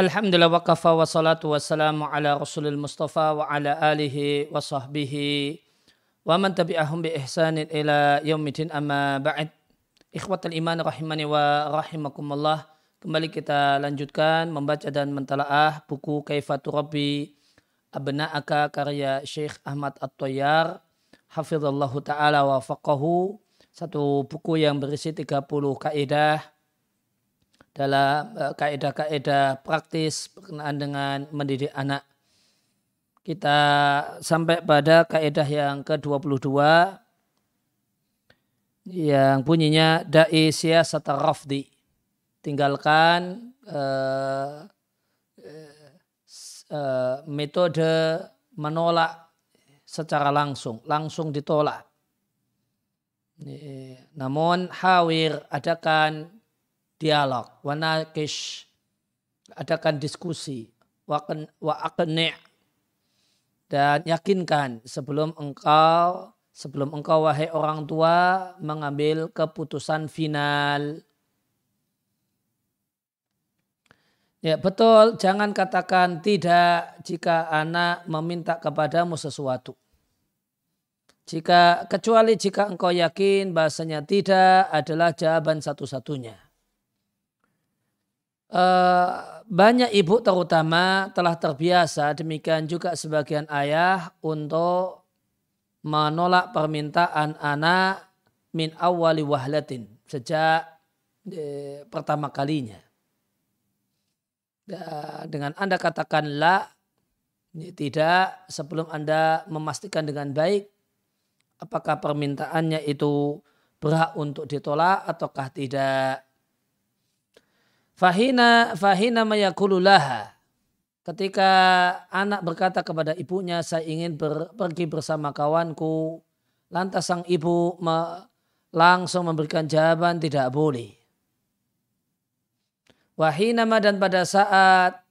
Alhamdulillah wa kafa wa salatu wa salamu ala rasulil mustafa wa ala alihi wa sahbihi wa man tabi'ahum bi ihsanin ila yaumidin amma ba'd. Ikhwatal iman rahimani wa rahimakumullah. Kembali kita lanjutkan membaca dan mentalaah buku Kaifatu Rabbi Abna'aka karya Syekh Ahmad At-Tayyar hafizallahu taala wa faqahu satu buku yang berisi 30 kaidah dalam uh, kaidah-kaidah praktis berkenaan dengan mendidik anak. Kita sampai pada kaidah yang ke-22 yang bunyinya da'i siyasat rafdi. Tinggalkan uh, uh, metode menolak secara langsung, langsung ditolak. Namun hawir adakan dialog, wanakish, adakan diskusi, wa akni' dan yakinkan sebelum engkau sebelum engkau wahai orang tua mengambil keputusan final. Ya betul, jangan katakan tidak jika anak meminta kepadamu sesuatu. Jika kecuali jika engkau yakin bahasanya tidak adalah jawaban satu-satunya. Uh, banyak ibu terutama telah terbiasa demikian juga sebagian ayah untuk menolak permintaan anak min awali wahlatin sejak eh, pertama kalinya. Dengan Anda katakan la, tidak sebelum Anda memastikan dengan baik apakah permintaannya itu berhak untuk ditolak ataukah tidak. Fahina fahina mayakululaha. Ketika anak berkata kepada ibunya, saya ingin ber, pergi bersama kawanku. Lantas sang ibu me, langsung memberikan jawaban tidak boleh. Wahinama dan pada saat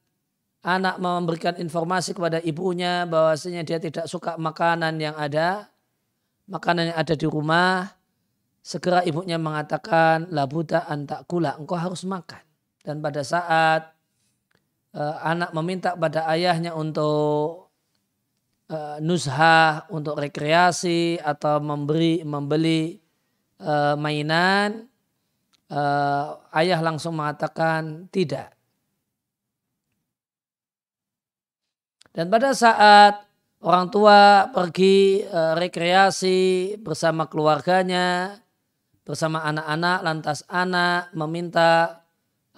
anak memberikan informasi kepada ibunya bahwasanya dia tidak suka makanan yang ada, makanan yang ada di rumah, segera ibunya mengatakan labuta antak kula, engkau harus makan. Dan pada saat uh, anak meminta pada ayahnya untuk uh, untuk rekreasi atau memberi membeli uh, mainan, uh, ayah langsung mengatakan tidak. Dan pada saat orang tua pergi uh, rekreasi bersama keluarganya, bersama anak-anak, lantas anak meminta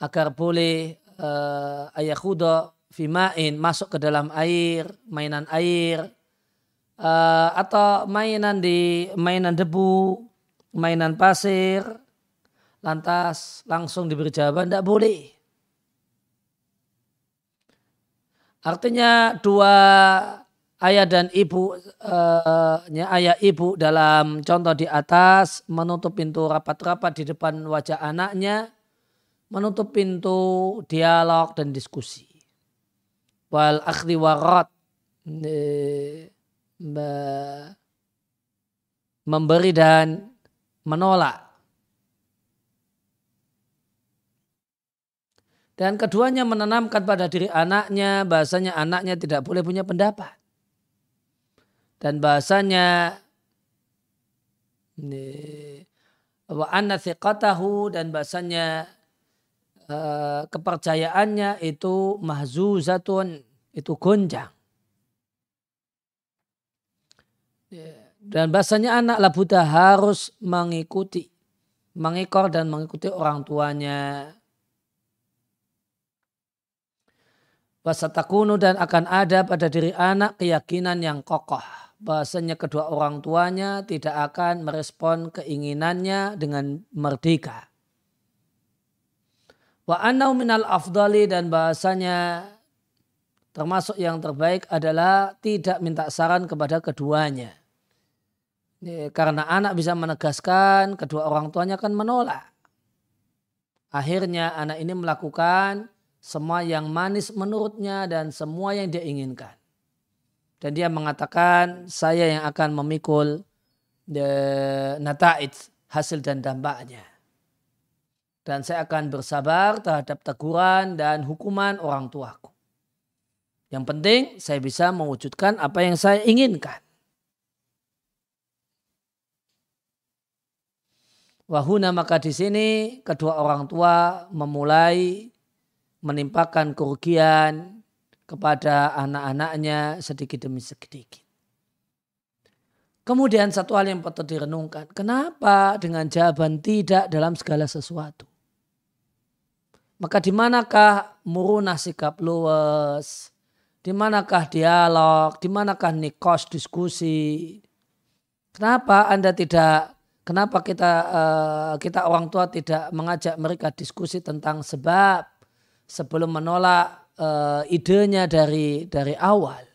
agar boleh uh, ayah kudo fimain masuk ke dalam air, mainan air, uh, atau mainan di mainan debu, mainan pasir, lantas langsung diberi jawaban tidak boleh. Artinya dua ayah dan ibu uh, ayah ibu dalam contoh di atas menutup pintu rapat-rapat di depan wajah anaknya menutup pintu dialog dan diskusi. Wal akhdi warat memberi dan menolak. Dan keduanya menanamkan pada diri anaknya bahasanya anaknya tidak boleh punya pendapat. Dan bahasanya wa anna dan bahasanya uh, kepercayaannya itu mahzuzatun itu gonjang. Dan bahasanya anak labuda harus mengikuti mengikor dan mengikuti orang tuanya. Wasatakunu dan akan ada pada diri anak keyakinan yang kokoh. Bahasanya kedua orang tuanya tidak akan merespon keinginannya dengan merdeka. Wa annau minal afdali dan bahasanya termasuk yang terbaik adalah tidak minta saran kepada keduanya. Karena anak bisa menegaskan, kedua orang tuanya akan menolak. Akhirnya anak ini melakukan semua yang manis menurutnya dan semua yang dia inginkan dan dia mengatakan saya yang akan memikul the nataid hasil dan dampaknya. Dan saya akan bersabar terhadap teguran dan hukuman orang tuaku. Yang penting saya bisa mewujudkan apa yang saya inginkan. Wahuna maka di sini kedua orang tua memulai menimpakan kerugian kepada anak-anaknya sedikit demi sedikit. Kemudian satu hal yang patut direnungkan, kenapa dengan jawaban tidak dalam segala sesuatu? Maka di manakah murunah sikap luwes? Di manakah dialog? Di manakah nikos diskusi? Kenapa Anda tidak Kenapa kita uh, kita orang tua tidak mengajak mereka diskusi tentang sebab sebelum menolak uh, idenya dari dari awal?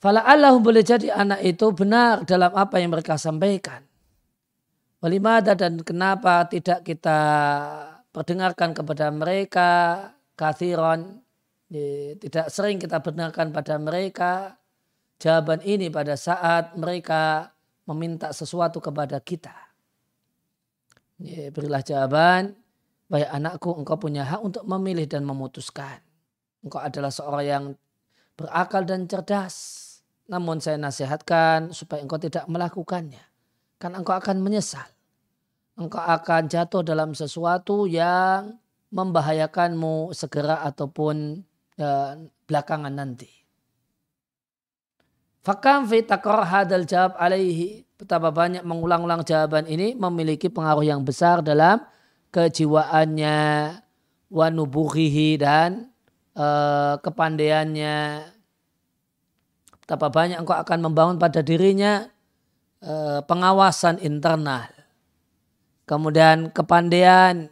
Fala Allah boleh jadi anak itu benar dalam apa yang mereka sampaikan. Walimada dan kenapa tidak kita perdengarkan kepada mereka kathiron tidak sering kita benarkan pada mereka jawaban ini pada saat mereka meminta sesuatu kepada kita. Berilah jawaban, baik anakku engkau punya hak untuk memilih dan memutuskan. Engkau adalah seorang yang berakal dan cerdas. Namun saya nasihatkan supaya engkau tidak melakukannya. Karena engkau akan menyesal. Engkau akan jatuh dalam sesuatu yang membahayakanmu segera ataupun ya, belakangan nanti. Fakam fi hadal jawab alaihi. Betapa banyak mengulang-ulang jawaban ini memiliki pengaruh yang besar dalam kejiwaannya, wanubuhihi dan uh, kepandaiannya. Betapa banyak engkau akan membangun pada dirinya uh, pengawasan internal. Kemudian kepandaian,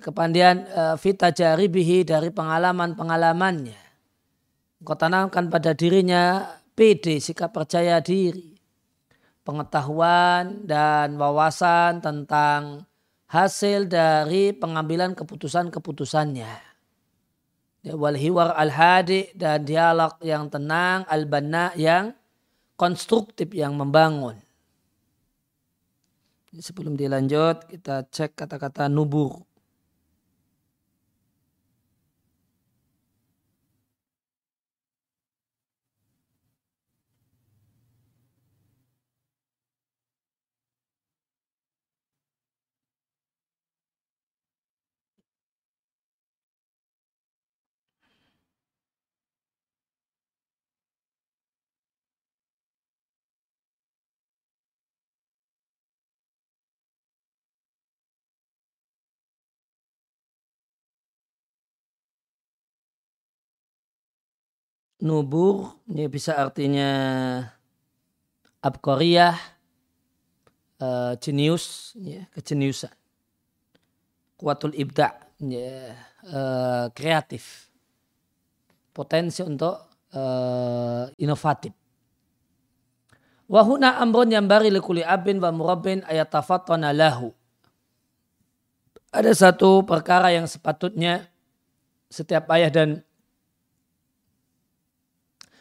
kepandaian uh, fita jaribihi dari pengalaman-pengalamannya Engkau tanamkan pada dirinya PD, sikap percaya diri. Pengetahuan dan wawasan tentang hasil dari pengambilan keputusan-keputusannya. Wal hiwar al-hadi dan dialog yang tenang, al-banna yang konstruktif yang membangun. Sebelum dilanjut kita cek kata-kata nubur. Nubur ini bisa artinya abkoriyah uh, jenius ya, kejeniusan. Kuatul ibda ya, uh, kreatif. Potensi untuk uh, inovatif. Wahuna amrun yang bari likuli abin wa murabbin ayatafatana lahu. Ada satu perkara yang sepatutnya setiap ayah dan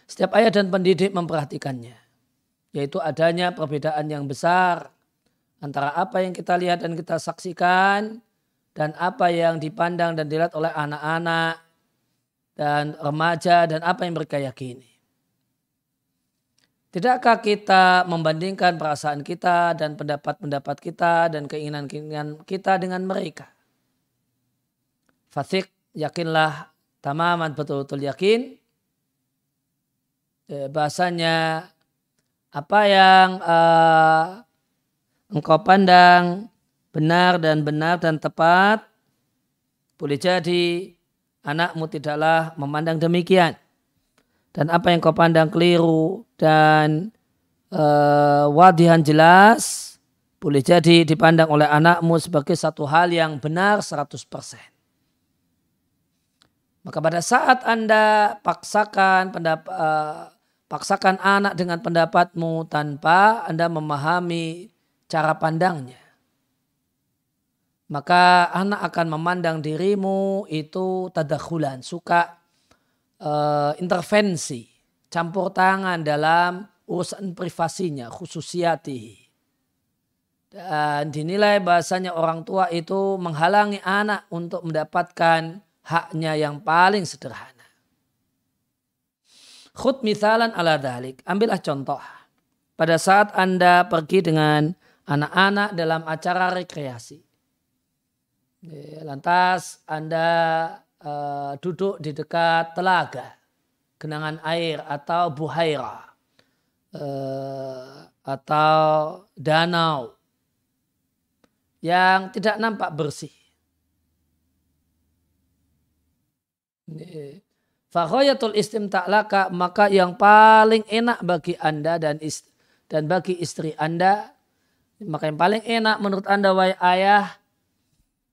setiap ayah dan pendidik memperhatikannya. Yaitu adanya perbedaan yang besar antara apa yang kita lihat dan kita saksikan dan apa yang dipandang dan dilihat oleh anak-anak dan remaja dan apa yang mereka yakini. Tidakkah kita membandingkan perasaan kita dan pendapat-pendapat kita dan keinginan-keinginan kita dengan mereka? Fasik, yakinlah, tamaman betul-betul yakin Eh, bahasanya apa yang uh, engkau pandang benar dan benar dan tepat boleh jadi anakmu tidaklah memandang demikian dan apa yang kau pandang keliru dan uh, wadihan jelas boleh jadi dipandang oleh anakmu sebagai satu hal yang benar 100%. Maka pada saat Anda paksakan pendapat, Paksakan anak dengan pendapatmu tanpa Anda memahami cara pandangnya. Maka anak akan memandang dirimu itu tadakhulan, suka uh, intervensi, campur tangan dalam urusan privasinya, khususiati. Dan dinilai bahasanya orang tua itu menghalangi anak untuk mendapatkan haknya yang paling sederhana. Khud misalan ala dalik. Ambillah contoh. Pada saat Anda pergi dengan anak-anak dalam acara rekreasi. Lantas Anda uh, duduk di dekat telaga, genangan air atau buhaira, uh, atau danau yang tidak nampak bersih. Fakhoyatul istimta'laka maka yang paling enak bagi anda dan ist dan bagi istri anda maka yang paling enak menurut anda wahai ayah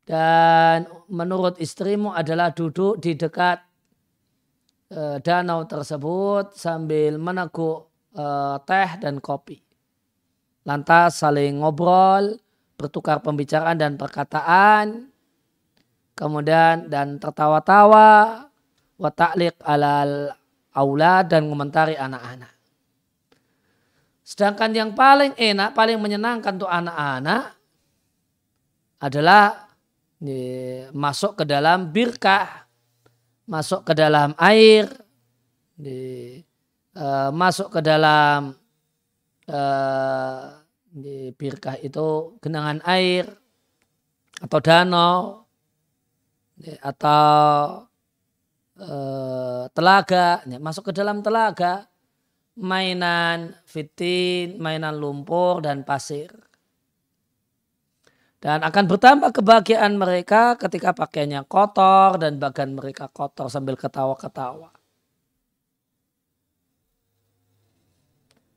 dan menurut istrimu adalah duduk di dekat uh, danau tersebut sambil meneguk uh, teh dan kopi. Lantas saling ngobrol, bertukar pembicaraan dan perkataan, kemudian dan tertawa-tawa, wa ta'liq alal aulad dan mengomentari anak-anak. Sedangkan yang paling enak, paling menyenangkan untuk anak-anak adalah masuk ke dalam birkah, masuk ke dalam air, uh, masuk ke dalam di birkah itu genangan air atau danau atau e, telaga masuk ke dalam telaga mainan fitin mainan lumpur dan pasir dan akan bertambah kebahagiaan mereka ketika pakaiannya kotor dan bagian mereka kotor sambil ketawa-ketawa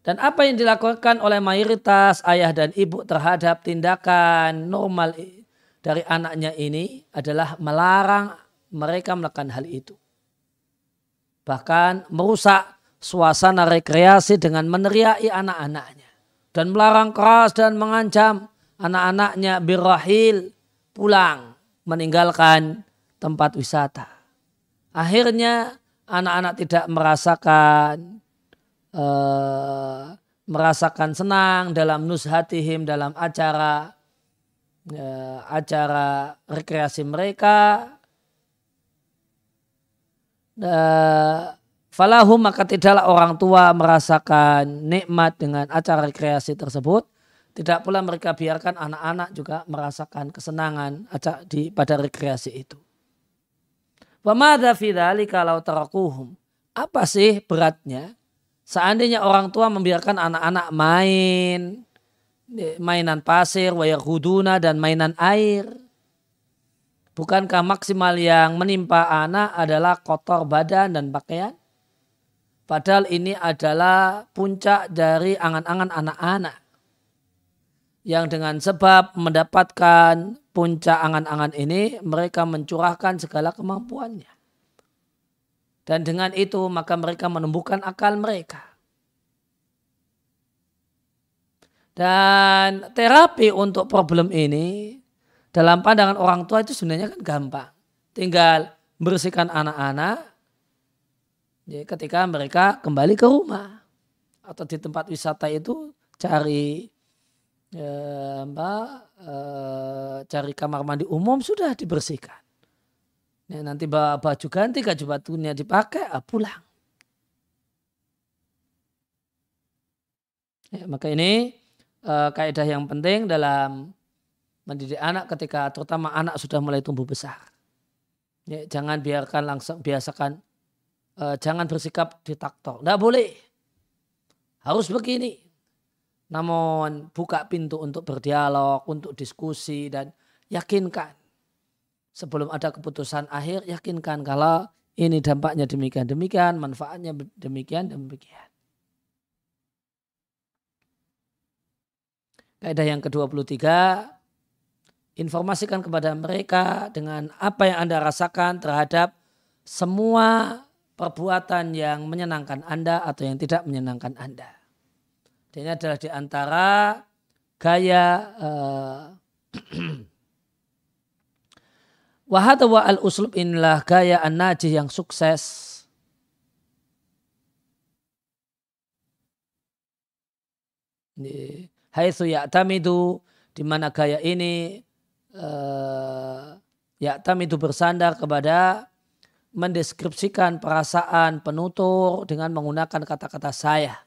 Dan apa yang dilakukan oleh mayoritas ayah dan ibu terhadap tindakan normal dari anaknya ini adalah melarang mereka melakukan hal itu. Bahkan merusak suasana rekreasi dengan meneriaki anak-anaknya. Dan melarang keras dan mengancam anak-anaknya birahil pulang meninggalkan tempat wisata. Akhirnya anak-anak tidak merasakan uh, merasakan senang dalam nushatihim dalam acara uh, acara rekreasi mereka falahu maka tidaklah orang tua merasakan nikmat dengan acara rekreasi tersebut tidak pula mereka biarkan anak-anak juga merasakan kesenangan di pada rekreasi itu. Wa madza fi kalau tarakuhum? Apa sih beratnya Seandainya orang tua membiarkan anak-anak main, mainan pasir, wayak huduna, dan mainan air. Bukankah maksimal yang menimpa anak adalah kotor badan dan pakaian? Padahal ini adalah puncak dari angan-angan anak-anak. Yang dengan sebab mendapatkan puncak angan-angan ini, mereka mencurahkan segala kemampuannya. Dan dengan itu maka mereka menumbuhkan akal mereka. Dan terapi untuk problem ini dalam pandangan orang tua itu sebenarnya kan gampang. Tinggal bersihkan anak-anak ya, ketika mereka kembali ke rumah atau di tempat wisata itu cari ya, apa, eh, cari kamar mandi umum sudah dibersihkan. Ya, nanti baju ganti, baju batunya dipakai, ah, pulang. Ya, maka ini uh, kaidah yang penting dalam mendidik anak ketika terutama anak sudah mulai tumbuh besar. Ya, jangan biarkan langsung biasakan uh, jangan bersikap diktator. Tidak boleh. Harus begini. Namun buka pintu untuk berdialog, untuk diskusi dan yakinkan sebelum ada keputusan akhir yakinkan kalau ini dampaknya demikian demikian, manfaatnya demikian demikian. Kaidah yang ke-23 informasikan kepada mereka dengan apa yang Anda rasakan terhadap semua perbuatan yang menyenangkan Anda atau yang tidak menyenangkan Anda. Dan ini adalah di antara gaya uh, Wahada al uslub inilah gaya an-najih yang sukses. Haitsu ya'tamidu di mana gaya ini uh, ya tam itu bersandar kepada mendeskripsikan perasaan penutur dengan menggunakan kata-kata saya.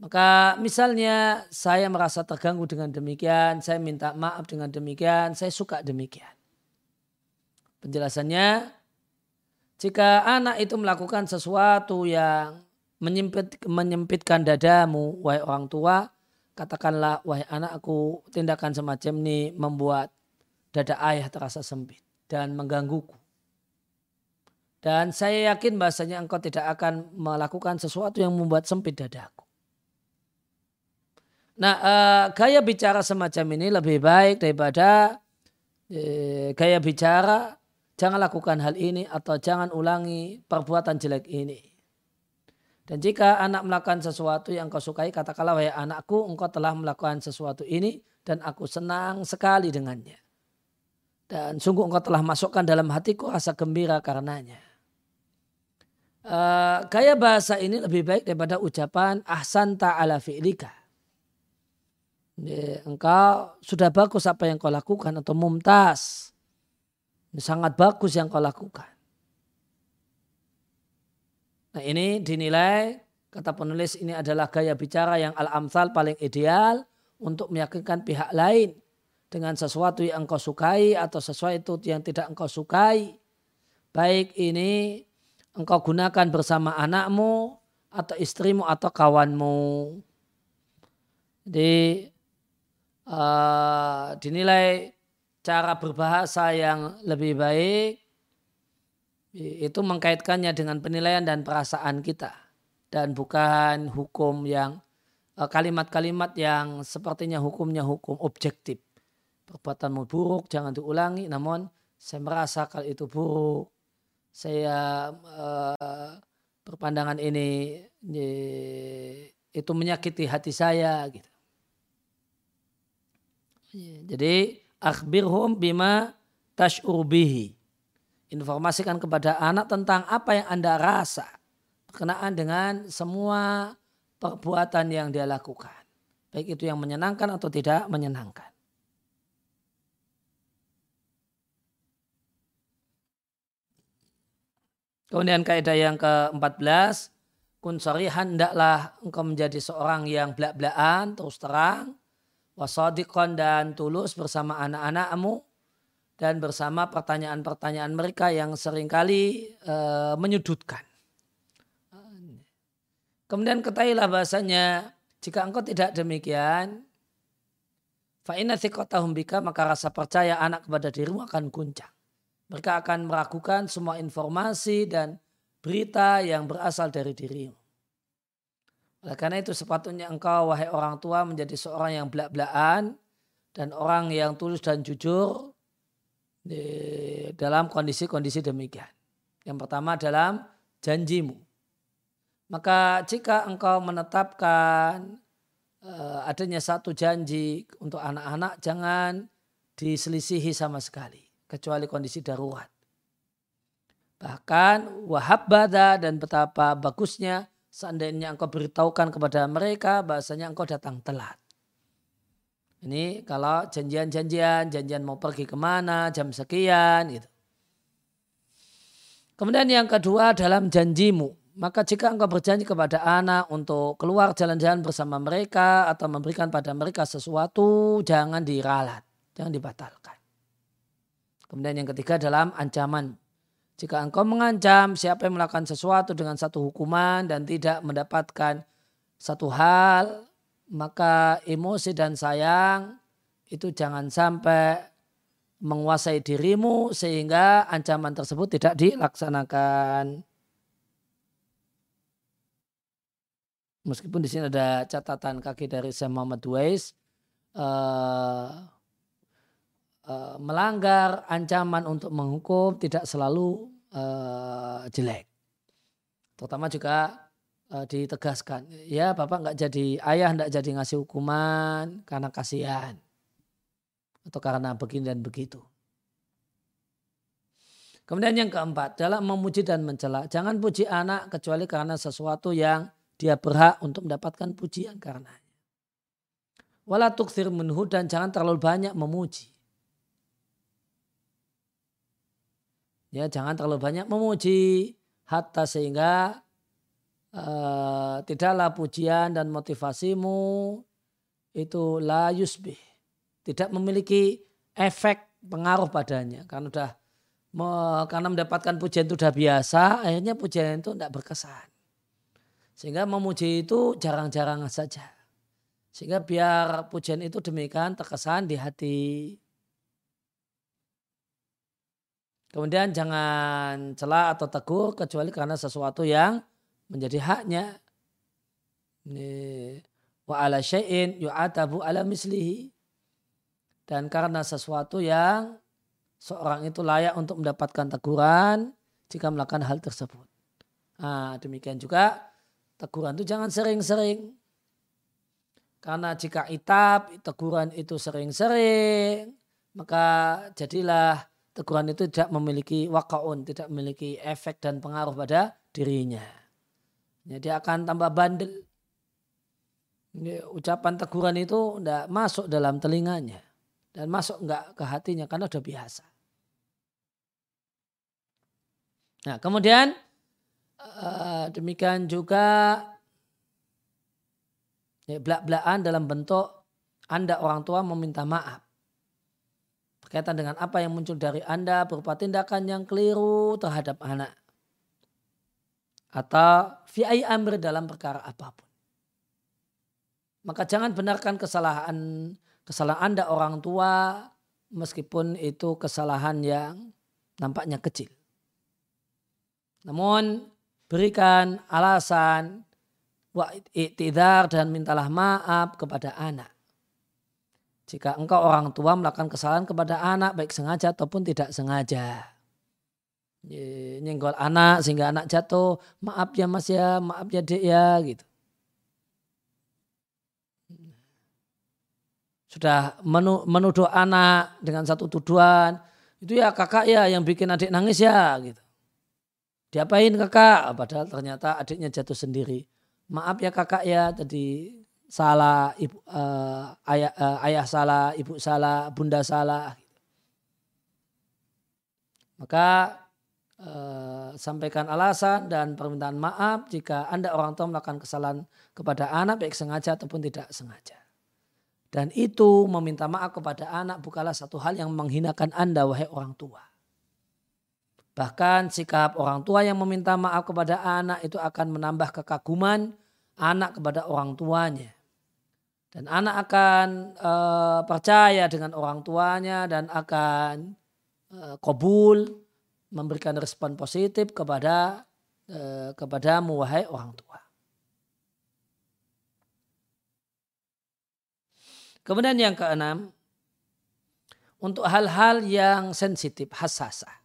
Maka misalnya saya merasa terganggu dengan demikian, saya minta maaf dengan demikian, saya suka demikian. Penjelasannya, jika anak itu melakukan sesuatu yang menyempit, menyempitkan dadamu, wahai orang tua, katakanlah, wahai anak aku, tindakan semacam ini membuat dada ayah terasa sempit dan menggangguku. Dan saya yakin bahasanya engkau tidak akan melakukan sesuatu yang membuat sempit dadaku. Nah, uh, gaya bicara semacam ini lebih baik daripada uh, gaya bicara jangan lakukan hal ini atau jangan ulangi perbuatan jelek ini. Dan jika anak melakukan sesuatu yang kau sukai, katakanlah wahai anakku, engkau telah melakukan sesuatu ini dan aku senang sekali dengannya. Dan sungguh engkau telah masukkan dalam hatiku rasa gembira karenanya. Uh, gaya bahasa ini lebih baik daripada ucapan ahsan ta'ala fi'lika engkau sudah bagus apa yang kau lakukan atau mumtaz. Sangat bagus yang kau lakukan. Nah ini dinilai kata penulis ini adalah gaya bicara yang al-amsal paling ideal untuk meyakinkan pihak lain dengan sesuatu yang engkau sukai atau sesuatu yang tidak engkau sukai. Baik ini engkau gunakan bersama anakmu atau istrimu atau kawanmu. Jadi uh, dinilai cara berbahasa yang lebih baik itu mengkaitkannya dengan penilaian dan perasaan kita dan bukan hukum yang eh, kalimat-kalimat yang sepertinya hukumnya hukum objektif perbuatanmu buruk jangan diulangi namun saya merasa kalau itu buruk saya uh, berpandangan ini itu menyakiti hati saya gitu Iya, jadi akhbirhum bima tash'ur bihi. Informasikan kepada anak tentang apa yang Anda rasa berkenaan dengan semua perbuatan yang dia lakukan. Baik itu yang menyenangkan atau tidak menyenangkan. Kemudian kaidah yang ke-14, kun sorihan hendaklah engkau menjadi seorang yang belak-belakan terus terang wasadiqon dan tulus bersama anak-anakmu dan bersama pertanyaan-pertanyaan mereka yang sering kali e, menyudutkan. Kemudian ketahuilah bahasanya jika engkau tidak demikian, fa'inna bika maka rasa percaya anak kepada dirimu akan guncang. Mereka akan meragukan semua informasi dan berita yang berasal dari dirimu. Oleh karena itu sepatutnya engkau wahai orang tua menjadi seorang yang belak-belakan dan orang yang tulus dan jujur di dalam kondisi-kondisi demikian. Yang pertama dalam janjimu. Maka jika engkau menetapkan uh, adanya satu janji untuk anak-anak jangan diselisihi sama sekali kecuali kondisi darurat. Bahkan wahab bada dan betapa bagusnya seandainya engkau beritahukan kepada mereka bahasanya engkau datang telat. Ini kalau janjian-janjian, janjian mau pergi ke mana, jam sekian gitu. Kemudian yang kedua dalam janjimu. Maka jika engkau berjanji kepada anak untuk keluar jalan-jalan bersama mereka atau memberikan pada mereka sesuatu, jangan diralat, jangan dibatalkan. Kemudian yang ketiga dalam ancaman. Jika engkau mengancam siapa yang melakukan sesuatu dengan satu hukuman dan tidak mendapatkan satu hal, maka emosi dan sayang itu jangan sampai menguasai dirimu sehingga ancaman tersebut tidak dilaksanakan. Meskipun di sini ada catatan kaki dari Syekh Muhammad Duais, uh, Eh, melanggar ancaman untuk menghukum tidak selalu uh, jelek. Terutama juga uh, ditegaskan, ya bapak nggak jadi ayah nggak jadi ngasih hukuman karena kasihan atau karena begini dan begitu. Kemudian yang keempat, dalam memuji dan mencela, jangan puji anak kecuali karena sesuatu yang dia berhak untuk mendapatkan pujian karenanya. Wala tukthir minhu dan jangan terlalu banyak memuji. Ya, jangan terlalu banyak memuji hatta sehingga uh, tidaklah pujian dan motivasimu itu la yusbih. Tidak memiliki efek pengaruh padanya. Karena udah karena mendapatkan pujian itu sudah biasa, akhirnya pujian itu tidak berkesan. Sehingga memuji itu jarang-jarang saja. Sehingga biar pujian itu demikian terkesan di hati. Kemudian jangan celah atau tegur kecuali karena sesuatu yang menjadi haknya. Wa ala syai'in yu'atabu ala mislihi. Dan karena sesuatu yang seorang itu layak untuk mendapatkan teguran jika melakukan hal tersebut. Nah, demikian juga teguran itu jangan sering-sering. Karena jika itab, teguran itu sering-sering, maka jadilah teguran itu tidak memiliki wakaun, tidak memiliki efek dan pengaruh pada dirinya. Jadi akan tambah bandel. Ucapan teguran itu tidak masuk dalam telinganya dan masuk enggak ke hatinya karena sudah biasa. Nah kemudian eh, demikian juga ya, belak-belakan dalam bentuk Anda orang tua meminta maaf. Berkaitan dengan apa yang muncul dari Anda berupa tindakan yang keliru terhadap anak. Atau fi'ai amr dalam perkara apa pun. Maka jangan benarkan kesalahan kesalahan Anda orang tua meskipun itu kesalahan yang nampaknya kecil. Namun berikan alasan wa dan mintalah maaf kepada anak. Jika engkau orang tua melakukan kesalahan kepada anak baik sengaja ataupun tidak sengaja. Nyenggol anak sehingga anak jatuh, maaf ya mas ya, maaf ya dek ya gitu. Sudah menuduh anak dengan satu tuduhan, itu ya kakak ya yang bikin adik nangis ya gitu. Diapain kakak? Padahal ternyata adiknya jatuh sendiri maaf ya kakak ya tadi salah ibu uh, ayah uh, ayah salah ibu salah bunda salah. Maka uh, sampaikan alasan dan permintaan maaf jika anda orang tua melakukan kesalahan kepada anak baik sengaja ataupun tidak sengaja. Dan itu meminta maaf kepada anak bukanlah satu hal yang menghinakan anda wahai orang tua. Bahkan sikap orang tua yang meminta maaf kepada anak itu akan menambah kekaguman anak kepada orang tuanya. Dan anak akan e, percaya dengan orang tuanya dan akan e, kobul memberikan respon positif kepada e, kepadamu wahai orang tua. Kemudian yang keenam, untuk hal-hal yang sensitif, hasasah.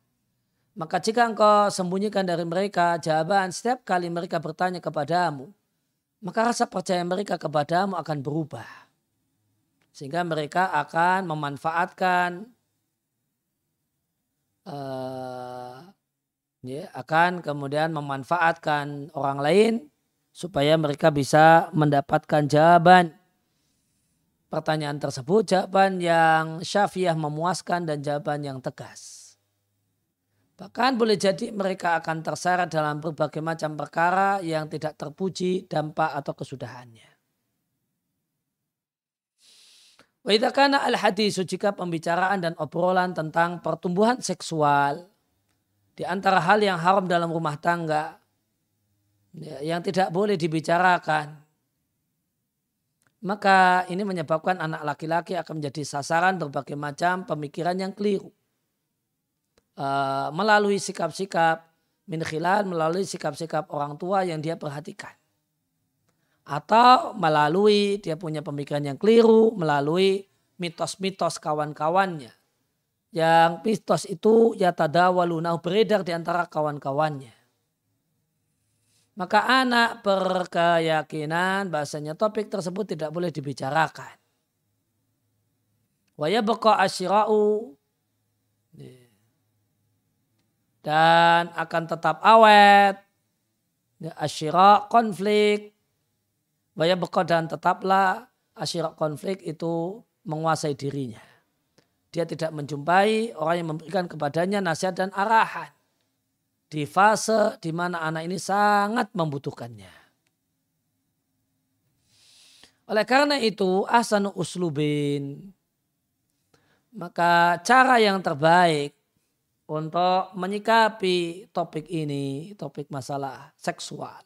Maka jika engkau sembunyikan dari mereka jawaban setiap kali mereka bertanya kepadamu, maka rasa percaya mereka kepadamu akan berubah. Sehingga mereka akan memanfaatkan uh, ya, akan kemudian memanfaatkan orang lain supaya mereka bisa mendapatkan jawaban pertanyaan tersebut, jawaban yang syafiah memuaskan dan jawaban yang tegas. Bahkan boleh jadi mereka akan terseret dalam berbagai macam perkara yang tidak terpuji dampak atau kesudahannya. Waitakana al-hadis jika pembicaraan dan obrolan tentang pertumbuhan seksual di antara hal yang haram dalam rumah tangga ya, yang tidak boleh dibicarakan maka ini menyebabkan anak laki-laki akan menjadi sasaran berbagai macam pemikiran yang keliru uh, melalui sikap-sikap min khilal, melalui sikap-sikap orang tua yang dia perhatikan. Atau melalui dia punya pemikiran yang keliru, melalui mitos-mitos kawan-kawannya. Yang mitos itu ya tadawalunah beredar di antara kawan-kawannya. Maka anak berkeyakinan bahasanya topik tersebut tidak boleh dibicarakan. Waya beka asyira'u dan akan tetap awet. Ya, asyira konflik. Waya dan tetaplah asyirak konflik itu menguasai dirinya. Dia tidak menjumpai orang yang memberikan kepadanya nasihat dan arahan. Di fase di mana anak ini sangat membutuhkannya. Oleh karena itu, asanu uslubin. Maka cara yang terbaik untuk menyikapi topik ini, topik masalah seksual,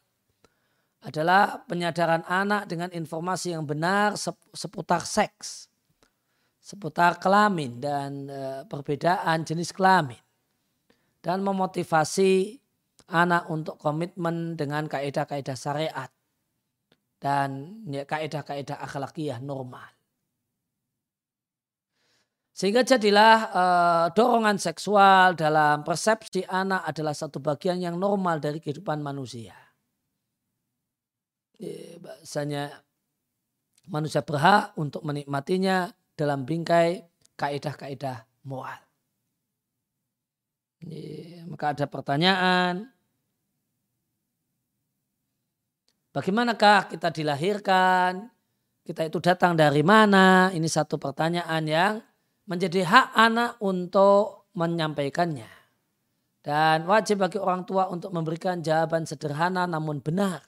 adalah penyadaran anak dengan informasi yang benar seputar seks seputar kelamin dan e, perbedaan jenis kelamin dan memotivasi anak untuk komitmen dengan kaidah-kaidah syariat dan ya, kaidah-kaidah akhlakiyah normal. Sehingga jadilah e, dorongan seksual dalam persepsi anak adalah satu bagian yang normal dari kehidupan manusia. Bahasanya manusia berhak untuk menikmatinya dalam bingkai kaidah-kaidah moral. Maka ada pertanyaan, bagaimanakah kita dilahirkan? Kita itu datang dari mana? Ini satu pertanyaan yang menjadi hak anak untuk menyampaikannya. Dan wajib bagi orang tua untuk memberikan jawaban sederhana namun benar.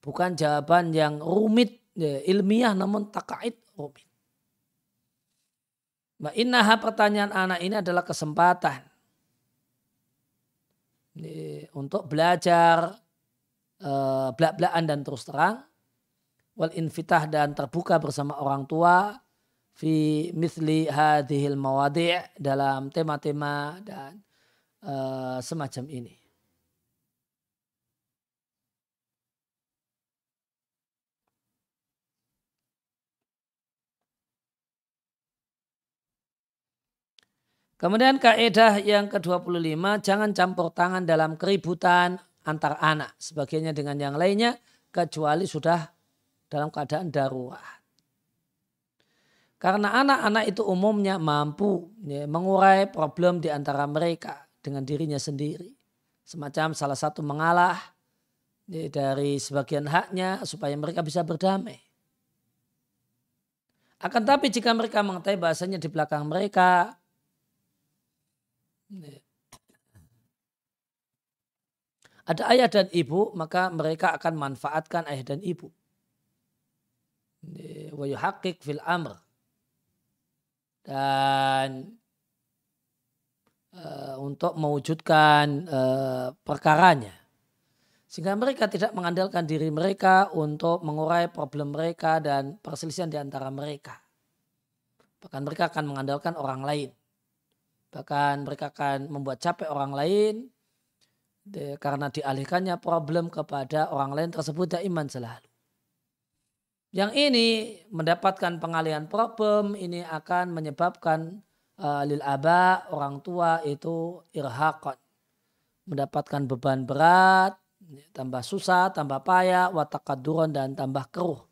Bukan jawaban yang rumit, ya, ilmiah namun takait rumit. Mbak pertanyaan anak ini adalah kesempatan untuk belajar uh, belak-belakan dan terus terang wal infitah dan terbuka bersama orang tua fi misli hadhil mawadi' dalam tema-tema dan uh, semacam ini. Kemudian kaidah yang ke-25, jangan campur tangan dalam keributan antar anak. Sebagiannya dengan yang lainnya, kecuali sudah dalam keadaan darurat. Karena anak-anak itu umumnya mampu ya, mengurai problem di antara mereka dengan dirinya sendiri. Semacam salah satu mengalah ya, dari sebagian haknya supaya mereka bisa berdamai. Akan tapi jika mereka mengetahui bahasanya di belakang mereka ada ayah dan ibu, maka mereka akan manfaatkan ayah dan ibu. Wa yuhaqqiq fil amr. Dan uh, untuk mewujudkan uh, perkaranya. Sehingga mereka tidak mengandalkan diri mereka untuk mengurai problem mereka dan perselisihan di antara mereka. Bahkan mereka akan mengandalkan orang lain. Bahkan mereka akan membuat capek orang lain karena dialihkannya problem kepada orang lain tersebut iman selalu. Yang ini mendapatkan pengalihan problem ini akan menyebabkan uh, lil aba orang tua itu irhaqan mendapatkan beban berat, tambah susah, tambah payah, watakaduron dan tambah keruh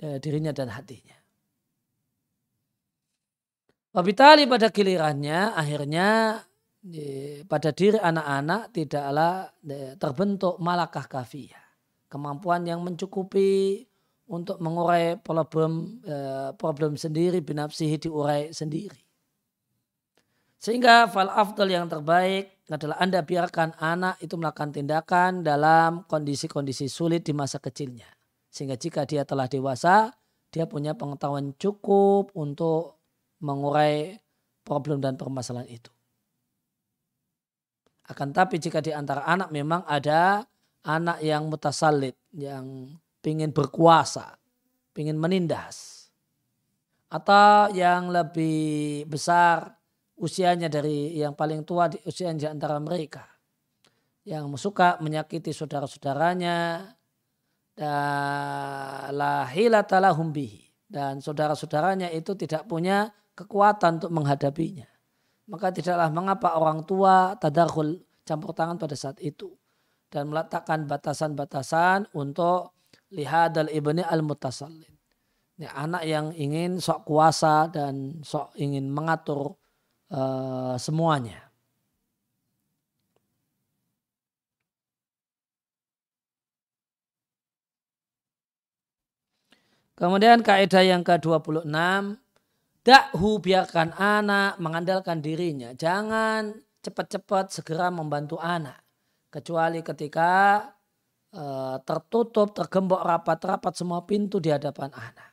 dirinya dan hatinya. Wabitali pada gilirannya akhirnya pada diri anak-anak tidaklah terbentuk malakah kafiyah. Kemampuan yang mencukupi untuk mengurai problem e, problem sendiri binafsihi diurai sendiri. Sehingga fal afdal yang terbaik adalah Anda biarkan anak itu melakukan tindakan dalam kondisi-kondisi sulit di masa kecilnya. Sehingga jika dia telah dewasa, dia punya pengetahuan cukup untuk mengurai problem dan permasalahan itu. Akan tapi jika di antara anak memang ada anak yang mutasalit, yang ingin berkuasa, ingin menindas. Atau yang lebih besar usianya dari yang paling tua di usia di antara mereka. Yang suka menyakiti saudara-saudaranya. Dan saudara-saudaranya itu tidak punya kekuatan untuk menghadapinya. Maka tidaklah mengapa orang tua tadarhul campur tangan pada saat itu. Dan meletakkan batasan-batasan untuk lihat dal ibni al-mutasallin. Ya, anak yang ingin sok kuasa dan sok ingin mengatur uh, semuanya. Kemudian kaidah yang ke-26, dakhu biarkan anak mengandalkan dirinya. Jangan cepat-cepat segera membantu anak. Kecuali ketika uh, tertutup, tergembok rapat-rapat semua pintu di hadapan anak.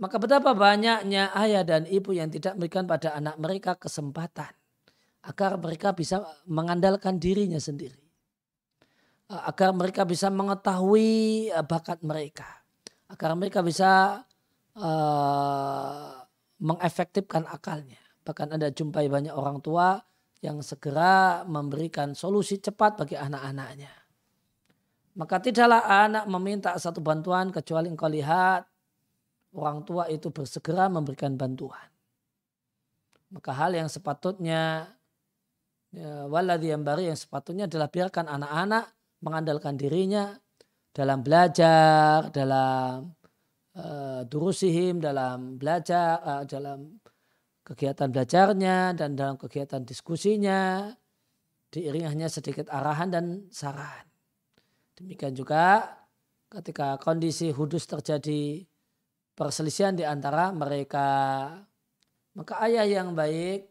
Maka betapa banyaknya ayah dan ibu yang tidak memberikan pada anak mereka kesempatan agar mereka bisa mengandalkan dirinya sendiri. Eh, agar mereka bisa mengetahui eh, bakat mereka agar mereka bisa uh, mengefektifkan akalnya. Bahkan Anda jumpai banyak orang tua yang segera memberikan solusi cepat bagi anak-anaknya. Maka tidaklah anak meminta satu bantuan kecuali engkau lihat orang tua itu bersegera memberikan bantuan. Maka hal yang sepatutnya ya, waladhi yang baru yang sepatutnya adalah biarkan anak-anak mengandalkan dirinya dalam belajar, dalam uh, durusihim, dalam belajar, uh, dalam kegiatan belajarnya dan dalam kegiatan diskusinya diiringi hanya sedikit arahan dan saran. Demikian juga ketika kondisi hudus terjadi perselisihan di antara mereka maka ayah yang baik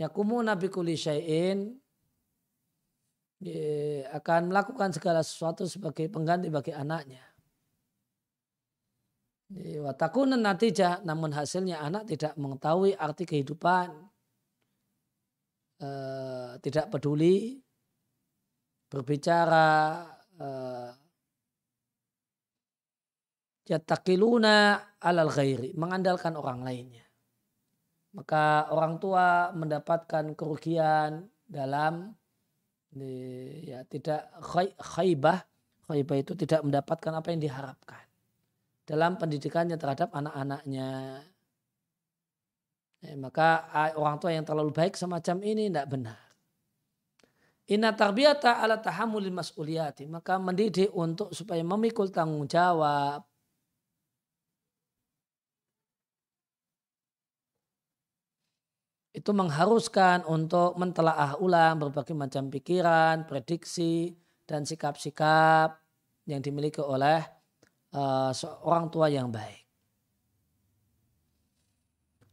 yakumu nabi syai'in akan melakukan segala sesuatu sebagai pengganti bagi anaknya. Watakunan natijah, namun hasilnya anak tidak mengetahui arti kehidupan, eh, tidak peduli, berbicara, eh, yatakiluna alal ghairi, mengandalkan orang lainnya. Maka orang tua mendapatkan kerugian dalam ya tidak khaybah khaybah itu tidak mendapatkan apa yang diharapkan dalam pendidikannya terhadap anak-anaknya ya, maka orang tua yang terlalu baik semacam ini tidak benar Inna tarbiyata ala tahamulil mas'uliyati. Maka mendidik untuk supaya memikul tanggung jawab. itu mengharuskan untuk mentelaah ulang berbagai macam pikiran, prediksi, dan sikap-sikap yang dimiliki oleh uh, seorang tua yang baik.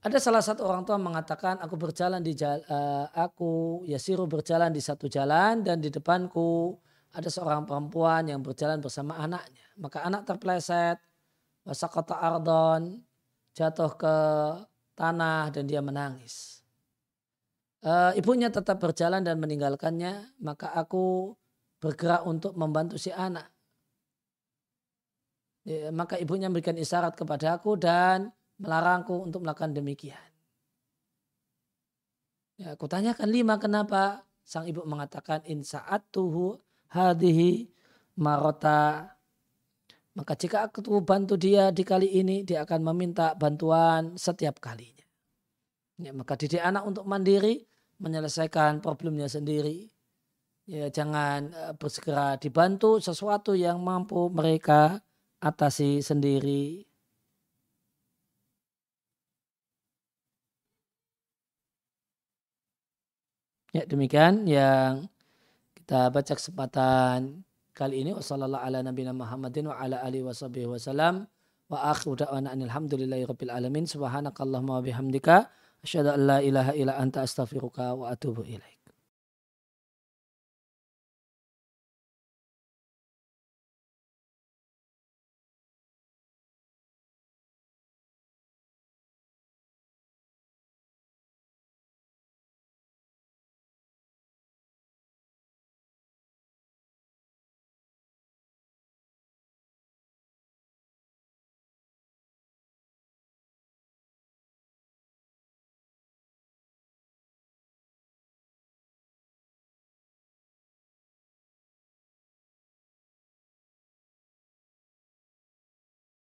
Ada salah satu orang tua mengatakan aku berjalan di jalan, uh, aku Yasiru berjalan di satu jalan dan di depanku ada seorang perempuan yang berjalan bersama anaknya. Maka anak terpleset, wasakota ardon, jatuh ke tanah dan dia menangis uh, ibunya tetap berjalan dan meninggalkannya, maka aku bergerak untuk membantu si anak. Ya, maka ibunya memberikan isyarat kepada aku dan melarangku untuk melakukan demikian. Ya, aku tanyakan lima kenapa sang ibu mengatakan in tuhu hadihi marota maka jika aku bantu dia di kali ini dia akan meminta bantuan setiap kalinya. Ya, maka didik anak untuk mandiri menyelesaikan problemnya sendiri. Ya, jangan uh, bersegera dibantu sesuatu yang mampu mereka atasi sendiri. Ya demikian yang kita baca kesempatan kali ini. Ala nabiyina Muhammadin wa akhiru da'wana rabbil alamin. Anta astaghfiruka wa.